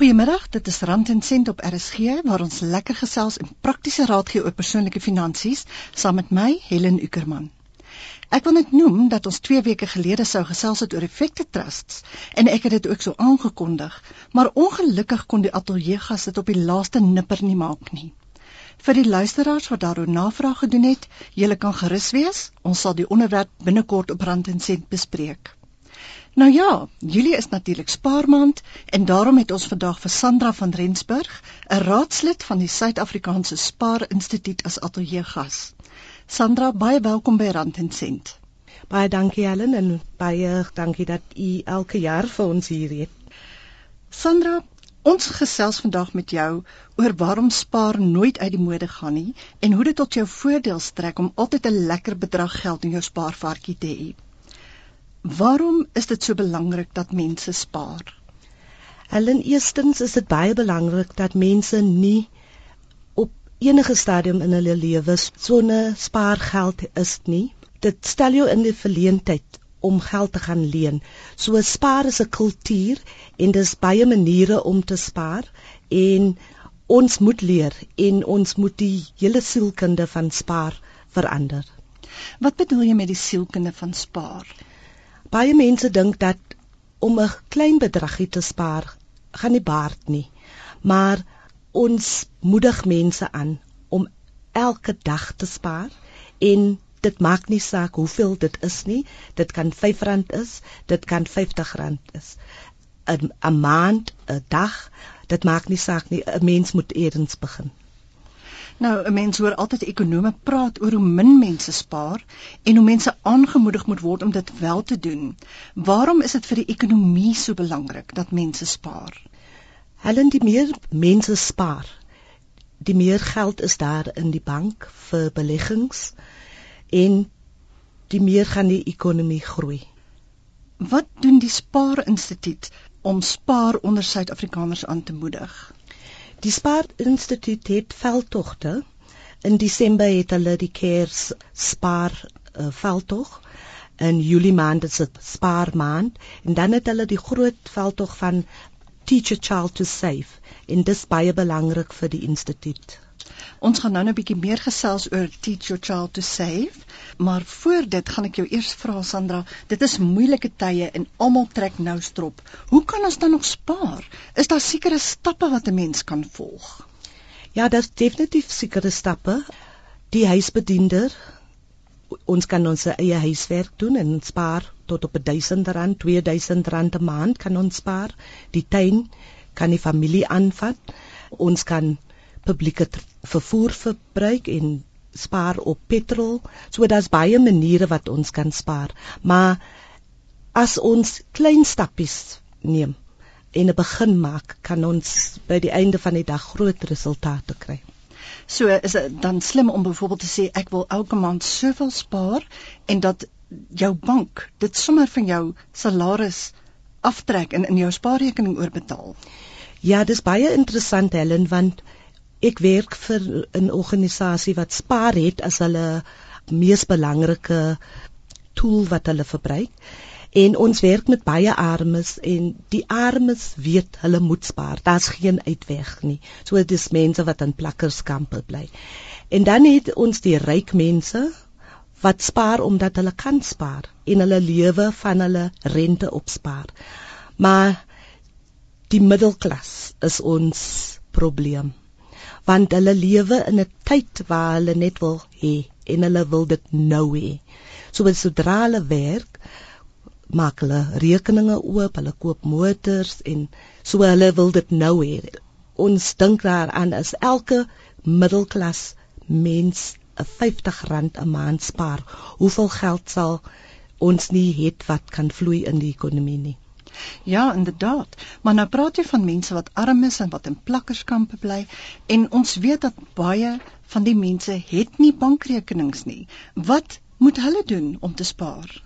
Goeiemiddag, dit is Rand en Sent op RSG waar ons lekker gesels en praktiese raad gee oor persoonlike finansies saam met my Helen Ukerman. Ek wil net noem dat ons 2 weke gelede sou gesels het oor effekte trusts en ek het dit ook so aangekondig, maar ongelukkig kon die ateljee gas dit op die laaste nipper nie maak nie. Vir die luisteraars wat daaroor navraag gedoen het, julle kan gerus wees, ons sal die onderwerp binnekort op Rand en Sent bespreek. Nou ja, Julie is natuurlik spaarmaand en daarom het ons vandag vir Sandra van Rensburg, 'n raadslid van die Suid-Afrikaanse Spaar Instituut as ateljeegas. Sandra, baie welkom by Rand en Sent. Baie dankie Helen en baie dankie dat u elke jaar vir ons hier het. Sandra, ons gesels vandag met jou oor waarom spaar nooit uit die mode gaan nie en hoe dit tot jou voordeel strek om altyd 'n lekker bedrag geld in jou spaarvarkie te hê. Waarom is dit so belangrik dat mense spaar? Helen, eerstens is dit baie belangrik dat mense nie op enige stadium in hulle lewe sonder spaargeld is nie. Dit stel jou in die verleentheid om geld te gaan leen. So spaar is 'n kultuur en dis baie maniere om te spaar en ons moet leer en ons moet die hele sielkunde van spaar verander. Wat bedoel jy met die sielkunde van spaar? Baie mense dink dat om 'n klein bedragie te spaar gaan nie baat nie. Maar ons moedig mense aan om elke dag te spaar en dit maak nie saak hoeveel dit is nie. Dit kan R5 is, dit kan R50 is. 'n 'n maand, 'n dag, dit maak nie saak nie. 'n Mens moet eers begin. Nou, 'n mens hoor altyd ekonome praat oor hoe min mense spaar en hoe mense aangemoedig moet word om dit wel te doen. Waarom is dit vir die ekonomie so belangrik dat mense spaar? Helen, die meer mense spaar, die meer geld is daar in die bank vir beleggings en die meer gaan die ekonomie groei. Wat doen die Spaar Instituut om spaar onder Suid-Afrikaners aan te moedig? Die Spaar Instituut het veldtogte. In Desember het hulle die Kers Spaar uh, veldtog. In Julie maand is dit Spaar maand en dan het hulle die groot veldtog van Teach a Child to Save en dis baie belangrik vir die instituut. Ons gaan nou 'n bietjie meer gesels oor Teach Your Child to Save, maar voor dit gaan ek jou eers vra Sandra, dit is moeilike tye en almal trek nou strop. Hoe kan ons dan nog spaar? Is daar sekere stappe wat 'n mens kan volg? Ja, daar's definitief sekere stappe. Die huisbediender ons kan ons eie huiswerk doen en spaar tot op 1000 rand, 2000 rand 'n maand kan ons spaar. Die tuin kan die familie aanvat. Ons kan publieke vervoer verbruik en spaar op petrol. So daar's baie maniere wat ons kan spaar. Maar as ons klein stappies neem en 'n begin maak, kan ons by die einde van die dag groot resultate kry. So is dit dan slim om byvoorbeeld te sê ek wil elke maand soveel spaar en dat jou bank dit sommer van jou salaris aftrek en in jou spaarrekening oorbetaal. Ja, dis baie interessant Helen want ek werk vir 'n organisasie wat spaar het as hulle mees belangrike tool wat hulle verbruik. En ons werk met baie armes en die armes weet hulle moet spaar. Daar's geen uitweg nie. So dis mense wat in plakkerskampe bly. En dan het ons die ryk mense wat spaar omdat hulle kan spaar en hulle lewe van hulle rente opspaar. Maar die middelklas is ons probleem want hulle lewe in 'n tyd waar hulle net wil hê en hulle wil dit nou hê. So as sodra hulle werk, maak hulle rekeninge oop, hulle koop motors en so hulle wil dit nou hê. Ons dink daaraan as elke middelklas mens 'n R50 'n maand spaar, hoeveel geld sal ons nie het wat kan vloei in die ekonomie nie. Ja, inderdaad. Maar nou praat jy van mense wat arm is en wat in plakkerskampe bly en ons weet dat baie van die mense het nie bankrekenings nie. Wat moet hulle doen om te spaar?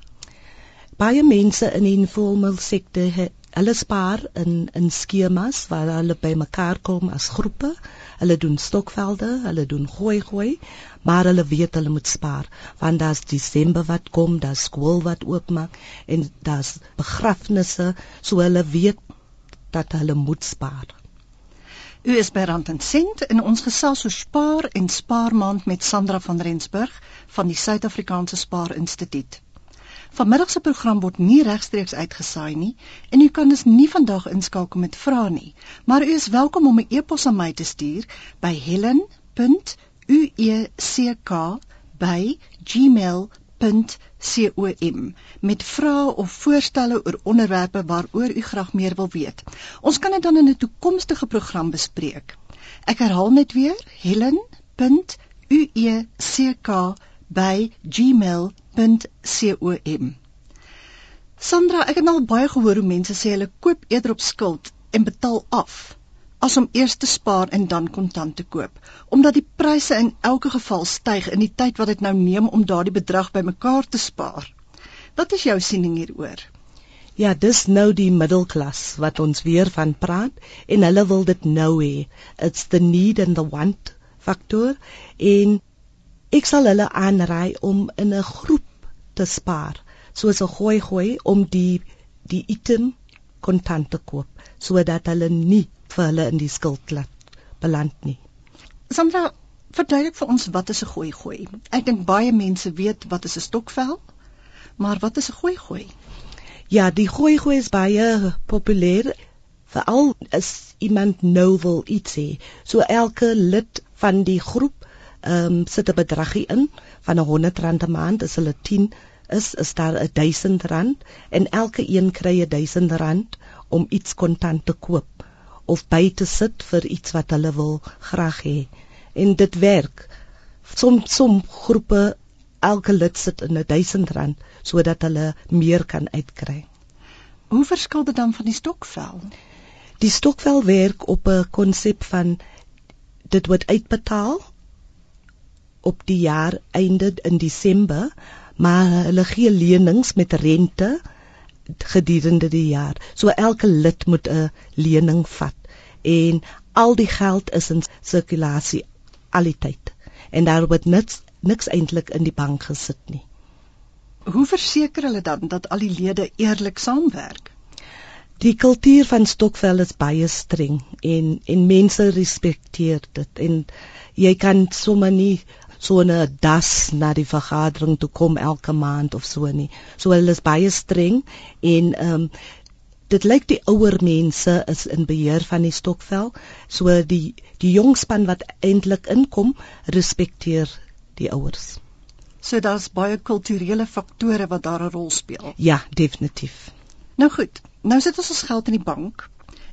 Baie mense in die informele sektor Hulle spaar in in skemas waar hulle bymekaar kom as groepe. Hulle doen stokvelde, hulle doen gooi gooi, maar hulle weet hulle moet spaar want daar's Desember wat kom, daar's skool wat oopmaak en daar's begrafnisse, so hulle weet dat hulle moet spaar. U is by Rand en Sent en ons gesels oor spaar en spaarmaand met Sandra van Rensburg van die Suid-Afrikaanse Spaar Instituut. Vanmiddag se program word nie regstreeks uitgesaai nie en u kan dus nie vandag inskakel met vrae nie, maar u is welkom om 'n e-pos aan my te stuur by helen.ueck@gmail.com com met vrae of voorstelle oor onderwerpe waaroor u graag meer wil weet. Ons kan dit dan in 'n toekomstige program bespreek. Ek herhaal net weer helen.ueck@gmail.com. Sandra, ek het al baie gehoor hoe mense sê hulle koop eerder op skuld en betaal af as om eers te spaar en dan kontant te koop, omdat die pryse in elke geval styg in die tyd wat dit nou neem om daardie bedrag bymekaar te spaar. Wat is jou siening hieroor? Ja, dis nou die middelklas wat ons weer van praat en hulle wil dit nou hê. It's the need and the want faktor en ek sal hulle aanraai om in 'n groep te spaar, soos 'n gooi gooi om die die item kontant te koop sodat hulle nie vir hulle in die skuld laat beland nie. Sandra, verduidelik vir ons wat is 'n gooi gooi? Ek dink baie mense weet wat is 'n stokvel, maar wat is 'n gooi gooi? Ja, die gooi gooi is baie populêr veral as iemand nou wil iets hê. So elke lid van die groep ehm um, sit 'n bedragie in van 'n 100 rand 'n maand, as hulle 10 is, is daar 'n 1000 rand en elke een kry 'n 1000 rand om iets kontant te koop of by te sit vir iets wat hulle wil graag hê. En dit werk. Som som groepe elke lid sit in 'n 1000 rand sodat hulle meer kan uitkry. Hoe verskil dit dan van die stokvel? Die stokvel werk op 'n konsep van dit word uitbetaal op die jaar einde in Desember, maar hulle gee lenings met rente gedurende die jaar. So elke lid moet 'n lening vat en al die geld is in sirkulasie al die tyd. En daar word niks niks eintlik in die bank gesit nie. Hoe verseker hulle dan dat al die lede eerlik saamwerk? Die kultuur van Stokvel is baie streng en en mense respekteer dit en jy kan sommer nie so 'n das na die vergadering toe kom elke maand of so nie. So hulle is baie streng en ehm um, dit lyk die ouer mense is in beheer van die stokvel. So die die jong span wat eintlik inkom, respekteer die ouers. So daar's baie kulturele faktore wat daar 'n rol speel. Ja, definitief. Nou goed. Nou sit ons ons geld in die bank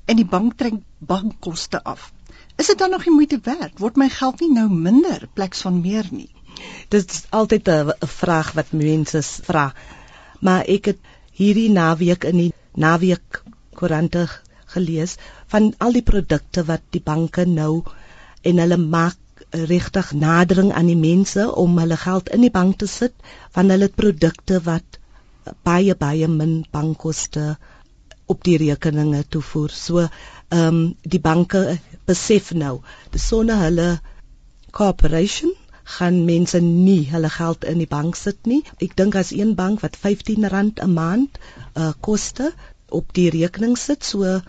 en die bank trek bankkoste af. Is dit dan nog die moeite werd? Word my geld nie nou minder pleks van meer nie? Dit is altyd 'n vraag wat mense vra. Maar ek het hierdie naweek in die naweek koerante gelees van al die produkte wat die banke nou en hulle maak regtig nadering aan die mense om hulle geld in die bank te sit van hulle produkte wat baie baie min bankkoste op die rekeninge toevoer. So ehm um, die banke besef nou, besonder hulle corporation gaan mense nie hulle geld in die bank sit nie. Ek dink as een bank wat R15 'n maand uh koste op die rekening sit, so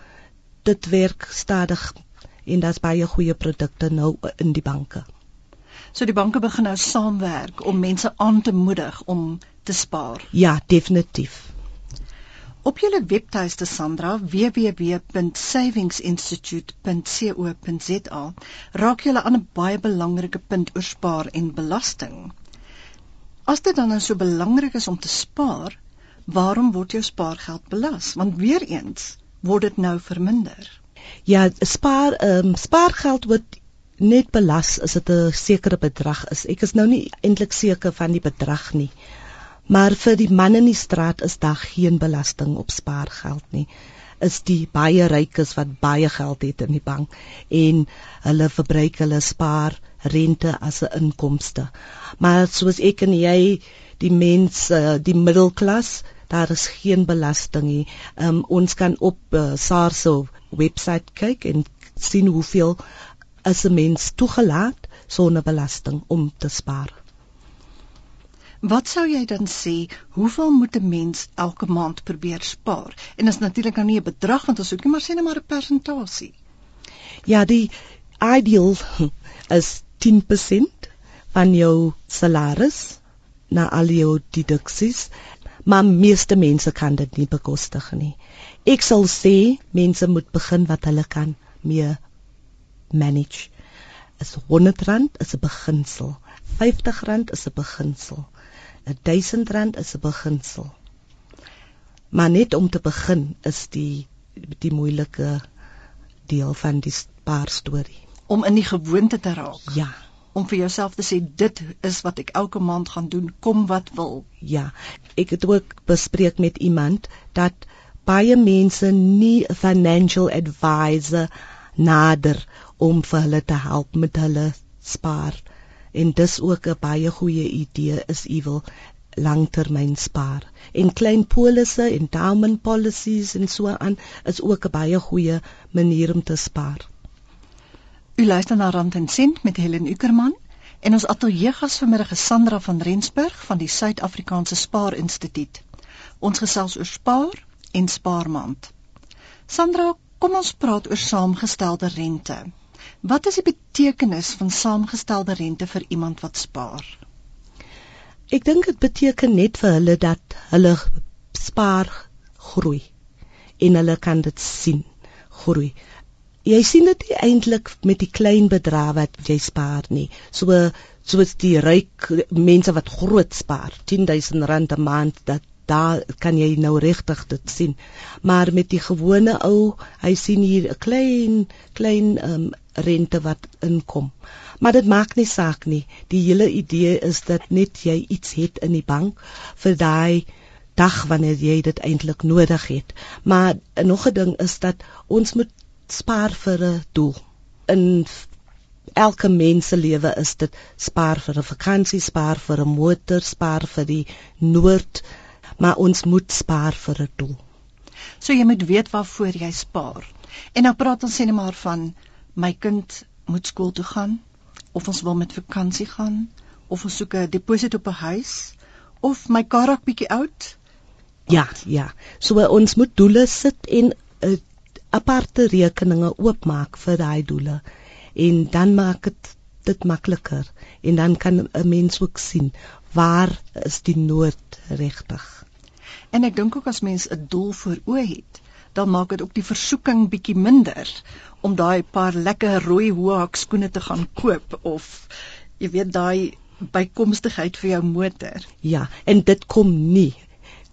dit werk stadig en daar's baie goeie produkte nou in die banke. So die banke begin nou saamwerk om mense aan te moedig om te spaar. Ja, definitief. Op julle webtuiste Sandra www.savingsinstitute.co.za raak julle aan 'n baie belangrike punt oor spaar en belasting. As dit dan nou so belangrik is om te spaar, waarom word jou spaargeld belas? Want weer eens word dit nou verminder. Ja, spaar ehm um, spaargeld word net belas as dit 'n sekere bedrag is. Ek is nou nie eintlik seker van die bedrag nie. Maar vir die man in die straat is daar geen belasting op spaargeld nie. Is die baie rykes wat baie geld het in die bank en hulle verbruik hulle spaar rente as 'n inkomste. Maar soos ek en jy, die mense, die middelklas, daar is geen belasting nie. Um, ons kan op uh, SARS se webwerf kyk en sien hoeveel as 'n mens toegelaat sonder belasting om te spaar. Wat sou jy dan sê, hoeveel moet 'n mens elke maand probeer spaar? En dit is natuurlik nou nie 'n bedrag want ons nie maar sê net maar 'n persentasie. Ja, die ideal is 10% van jou salaris na al jou deduksies, maar meeste mense kan dit nie bekostig nie. Ek sal sê mense moet begin wat hulle kan mee manage. Is 100 rand is 'n beginsel. 50 rand is 'n beginsel. 1000 rand is 'n beginsel. Maar net om te begin is die die moeilike deel van die spaar storie om in die gewoonte te raak. Ja. Om vir jouself te sê dit is wat ek elke maand gaan doen, kom wat wil. Ja. Ek het ook bespreek met iemand dat baie mense nie 'n financial advisor nader om vir hulle te help met hulle spaar. En dis ook 'n baie goeie idee is u wil langtermyn spaar. En klein polisse, endowment policies en so aan is ook 'n baie goeie manier om te spaar. U luister na Rand en Sent met Helen Ukerman en ons ateljeegas vanmiddag is Sandra van Rensburg van die Suid-Afrikaanse Spaar Instituut. Ons gesels oor spaar en spaarmand. Sandra, kom ons praat oor saamgestelde rente. Wat is die betekenis van saamgestelde rente vir iemand wat spaar? Ek dink dit beteken net vir hulle dat hulle spaar groei en hulle kan dit sien groei jy sien dit eintlik met die klein bedrae wat jy spaar nie. So soos die ryk mense wat groot spaar, 10000 rand 'n maand, dat daar kan jy nou regtig dit sien. Maar met die gewone ou, hy sien hier 'n klein klein um, rente wat inkom. Maar dit maak nie saak nie. Die hele idee is dat net jy iets het in die bank vir daai dag wanneer jy dit eintlik nodig het. Maar nog 'n ding is dat ons moet spaar vir 'n doel. In elke mens se lewe is dit spaar vir 'n vakansie, spaar vir 'n motor, spaar vir die nood, maar ons moet spaar vir 'n doel. So jy moet weet waarvoor jy spaar. En nou praat ons sê net maar van my kind moet skool toe gaan of ons wil met vakansie gaan of ons soek 'n deposito op 'n huis of my kar raak bietjie oud. Ja, ja. So ons moet doele sit en 'n uh, aparte rekeninge oopmaak vir daai doele en dan maak dit dit makliker en dan kan 'n mens ook sien waar is die nood regtig. En ek dink ook as mens 'n doel voor oë het, dan maak dit ook die versoeking bietjie minder om daai paar lekker rooi hoek skoene te gaan koop of jy weet daai bykomstigheid vir jou motor. Ja, en dit kom nie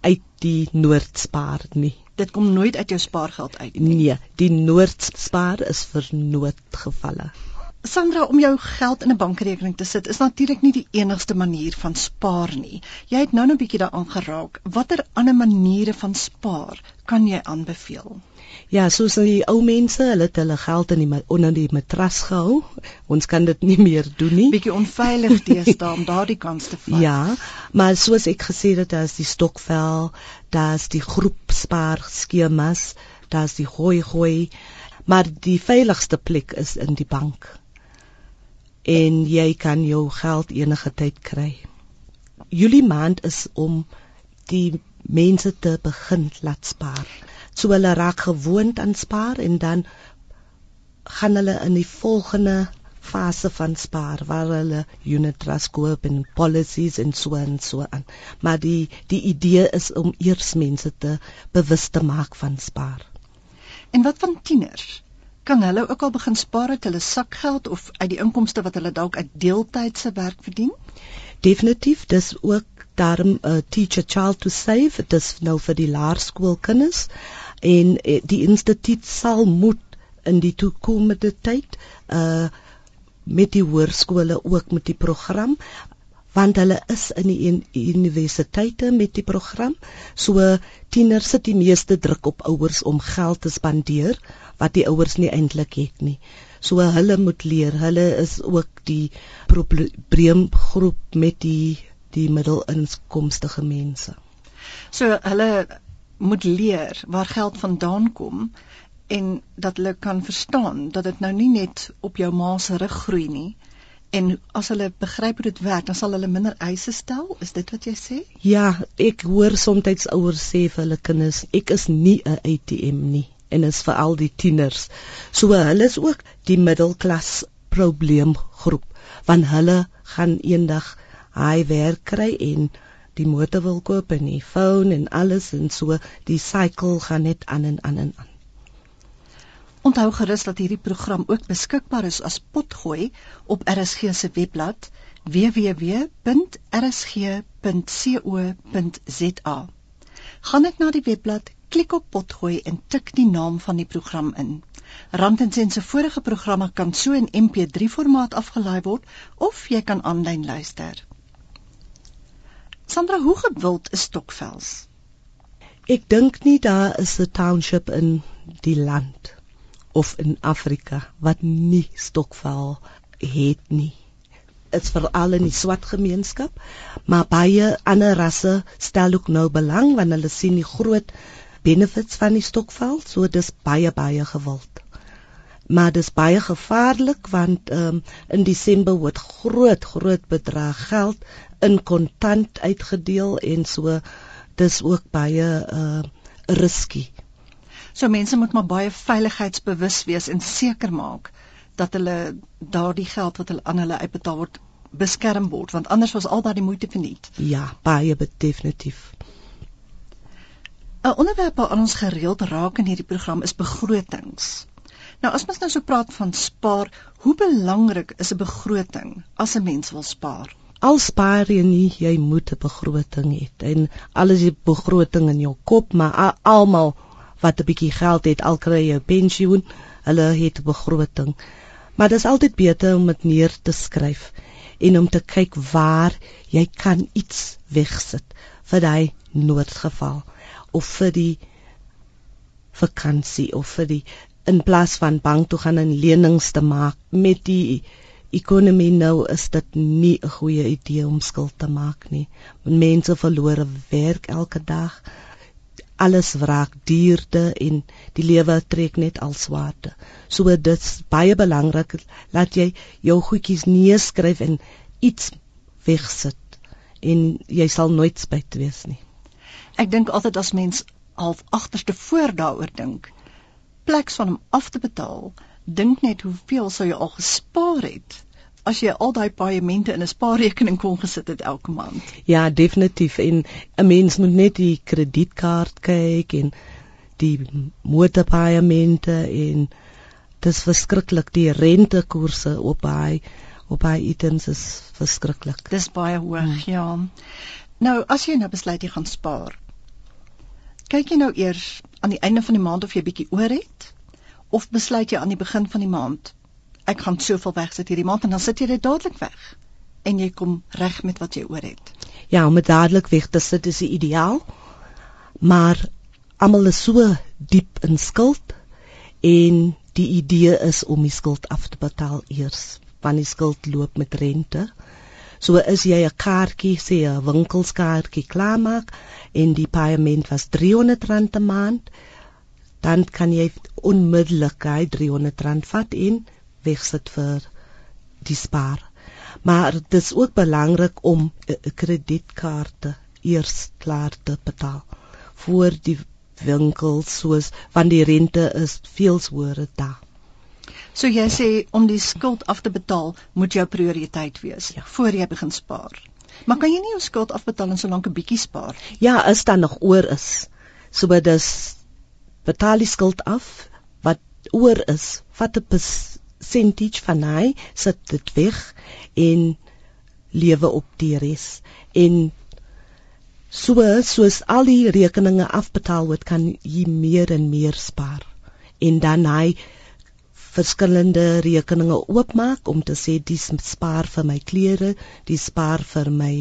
uit die noordspaar nie dit kom nooit uit jou spaargeld uit nie. Nee, die noordspaar is vir noodgevalle. Sandra, om jou geld in 'n bankrekening te sit is natuurlik nie die enigste manier van spaar nie. Jy het nou nou 'n bietjie daaraan geraak. Watter ander maniere van spaar kan jy aanbeveel? Ja, soos die ou mense, hulle het hulle geld in die onder die matras gehou. Ons kan dit nie meer doen nie. Bietjie onveilig deesdae om daardie kans te vat. Ja, maar soos ek gesê het, daar's die stokvel, daar's die groepspaar skemas, daar's die gooi gooi, maar die veiligste plek is in die bank. En jy kan jou geld enige tyd kry. Julie maand is om die mense te begin laat spaar so hulle raak gewoond aan spaar en dan gaan hulle in die volgende fase van spaar waar hulle unit trust koop en policies en so en so aan. Maar die die idee is om eers mense te bewus te maak van spaar. En wat van tieners? Kan hulle ook al begin spaar uit hulle sakgeld of uit die inkomste wat hulle dalk uit deeltydse werk verdien? Definitief, dis ook daarom 'n uh, teacher child to save, dit is nou vir die laerskoolkinders. En eh, die instituut sal moet in die toekomende tyd uh met die hoërskole ook met die program want hulle is in die universiteite met die program. So tieners sit die meeste druk op ouers om geld te spandeer wat die ouers nie eintlik het nie. So hulle moet leer hulle is ook die probleemgroep met die die middelinkomstige mense. So hulle moet leer waar geld vandaan kom en dat hulle kan verstaan dat dit nou nie net op jou ma se rug groei nie. En as hulle begryp hoe dit werk dan sal hulle minder eise stel. Is dit wat jy sê? Ja ek hoor soms ouers sê vir hulle kinders ek is nie 'n ATM nie en is vir al die tieners. So hulle is ook die middelklas probleemgroep want hulle gaan eendag hy werk kry en die motor wil koop en die foon en alles en so die cycle gaan net aan en aan en aan. Onthou gerus dat hierdie program ook beskikbaar is as potgooi op RSG se webblad www.rsg.co.za. Gaan net na die webblad, klik op potgooi en tik die naam van die program in. Rand en Sent se vorige programme kan so in MP3 formaat afgelaai word of jy kan aanlyn luister. Sandra, hoe gewild is Stokvels? Ek dink nie daar is 'n township in die land of in Afrika wat nie stokvel het nie. Dit's veral in die swart gemeenskap, maar baie ander rasse stel ook nou belang want hulle sien die groot benefits van die stokvel, so dis baie baie gewild. Maar dis baie gevaarlik want um, in Desember word groot groot bedrag geld in kontant uitgedeel en so dis ook baie uh risky. So mense moet maar baie veiligheidsbewus wees en seker maak dat hulle daardie geld wat hulle aan hulle uitbetaal word beskerm word want anders was al daardie moeite verniet. Ja, baie definitief. 'n Onderwerp wat ons gereeld raak in hierdie program is begrotings. Nou as mens nou so praat van spaar, hoe belangrik is 'n begroting as 'n mens wil spaar? Al spaar jy nie, jy moet 'n begroting hê. En alles is begroting in jou kop, maar almal wat 'n bietjie geld het, al kry jy 'n pensioen, hulle het 'n begroting. Maar dit is altyd beter om dit neer te skryf en om te kyk waar jy kan iets wegsit vir daai noodgeval of vir die vakansie of vir die in plaas van bank toe gaan en lenings te maak met die ekonomie nou is dit nie 'n goeie idee om skuld te maak nie. Mense verloor werk elke dag alles wraak duurde en die lewe trek net al swaarder. So dit's baie belangrik dat jy jou goedjies neerskryf en iets wegsit en jy sal nooit spyt wees nie. Ek dink altyd as mens half agterste voor daaroor dink, pleks van hom af te betaal, dink net hoeveel sou jy al gespaar het as jy al daai paemente in 'n spaarrekening kon gesit het elke maand. Ja, definitief en 'n mens moet net die kredietkaart kyk en die motorpaemente en dit is verskriklik die rentekoerse op hy op hy items is verskriklik. Dis baie hoog, hmm. ja. Nou, as jy nou besluit jy gaan spaar. Kyk jy nou eers aan die einde van die maand of jy bietjie oor het of besluit jy aan die begin van die maand ek gaan soveel wegsit hierdie maand en dan sit jy dit dadelik weg en jy kom reg met wat jy oor het. Ja, om dit dadelik weg te sit is ideaal. Maar almal is so diep in skuld en die idee is om die skuld af te betaal eers want die skuld loop met rente. So is jy 'n kaartjie, sê 'n winkelskaartjie klaarmaak en die paaiement was R300 'n maand, dan kan jy onmiddellik hy R300 vat en wegsit vir die spaar. Maar dit is ook belangrik om 'n kredietkaarte eers klaar te betaal voor die winkel soos want die rente is veel hoër daar. So jy sê om die skuld af te betaal moet jou prioriteit wees ja. voor jy begin spaar. Maar kan jy nie jou skuld afbetaal en solank 'n bietjie spaar? Ja, as dan nog oor is. So dit is betaal die skuld af wat oor is. Vat 'n percentage van hy sit dit weg en lewe op die res en so soos al die rekeninge afbetaal word kan jy meer en meer spaar en dan hy verskillende rekeninge oopmaak om te sê dis spaar vir my klere, dis spaar vir my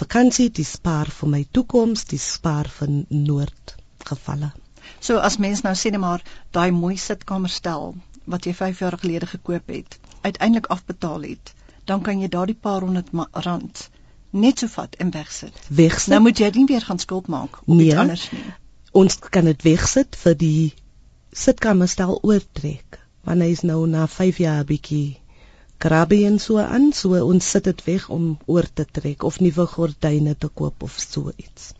vakansie, dis spaar vir my toekoms, dis spaar vir noodgevalle. So as mens nou sê net maar daai mooi sitkamer stel wat jy 5 jaar gelede gekoop het, uiteindelik afbetaal het, dan kan jy daardie paar honderd rand net so vat en wegsit. Wegsit. Nou moet jy nie weer gaan skuld maak of nee, iets anders nie. Ons kan dit wegsit vir die sitkamerstel oortrek. Want hy is nou na 5 jaar bietjie krabbie en so aan, so ons sit dit weg om oor te trek of nuwe gordyne te koop of so iets.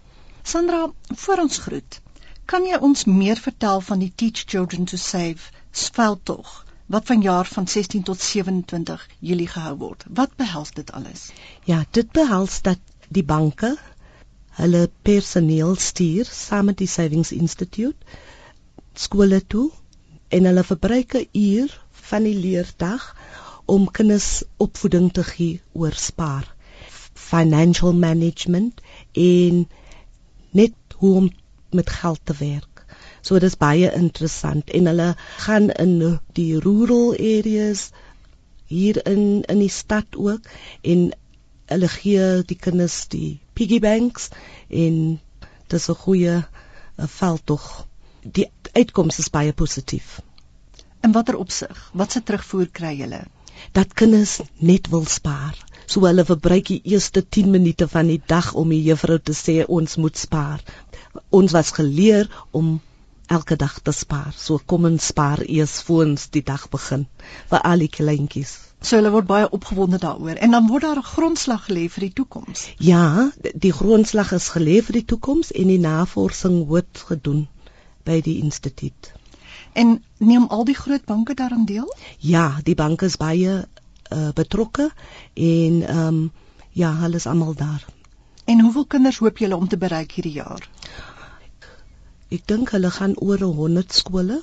Sandra, voor ons groet, Kan jy ons meer vertel van die Teach Children to Save veldtog wat vanjaar van 16 tot 27 Julie gehou word? Wat behels dit alles? Ja, dit behels dat die banke hulle personeel stuur saam met die Savings Institute skole toe en hulle verbruik 'n uur van die leerdag om kinders opvoeding te gee oor spaar financial management en net hoe om met geld te werk. So dit is baie interessant en hulle gaan in die rural areas hier in in die stad ook en hulle gee die kinders die piggy banks en dis 'n goeie veld tog. Die uitkomste is baie positief. In watter opsig? Wat se terugvoer kry julle? Dat kinders net wil spaar. So hulle verbruik die eerste 10 minute van die dag om die juffrou te sê ons moet spaar. Ons was geleer om elke dag te spaar. So kom ons spaar eers voor ons die dag begin vir al die kleintjies. So hulle word baie opgewonde daaroor en dan word daar 'n grondslag gelê vir die toekoms. Ja, die grondslag is gelê vir die toekoms en die navorsing word gedoen by die instituut. En neem al die groot banke daaraan deel? Ja, die banke is baie uh, betrokke en ehm um, ja, hulle is almal daar. En hoeveel kinders hoop julle om te bereik hierdie jaar? Ek dink hulle gaan oor 100 skole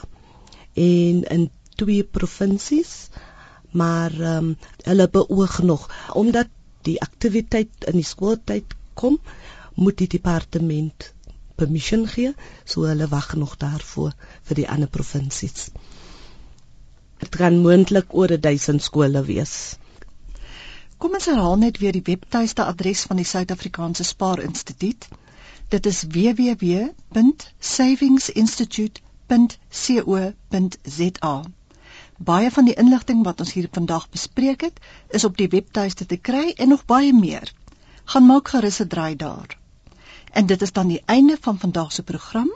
en in twee provinsies maar ehm um, hulle beoog nog omdat die aktiwiteit in die skooltyd kom moet die departement permission gee so hulle wag nog daarvoor vir die ander provinsies dit gaan moontlik oor 1000 skole wees kom ons herhaal net weer die webtuiste adres van die Suid-Afrikaanse Spaar Instituut dit is www.savingsinstitute.co.za Baie van die inligting wat ons hier vandag bespreek het, is op die webtuiste te kry en nog baie meer. Gaan maak gerus 'n draai daar. En dit is dan die einde van vandag se program,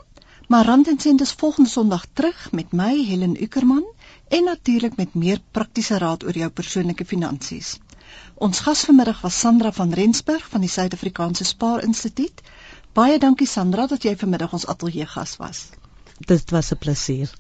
maar Rand en Sent is volgende Sondag terug met my Helen Ukerman en natuurlik met meer praktiese raad oor jou persoonlike finansies. Ons gas vanmiddag was Sandra van Rensburg van die Suid-Afrikaanse Spaar Instituut. Baie dankie Sandra dat jy vanmiddag ons ateljee gas was. Dit was 'n plesier.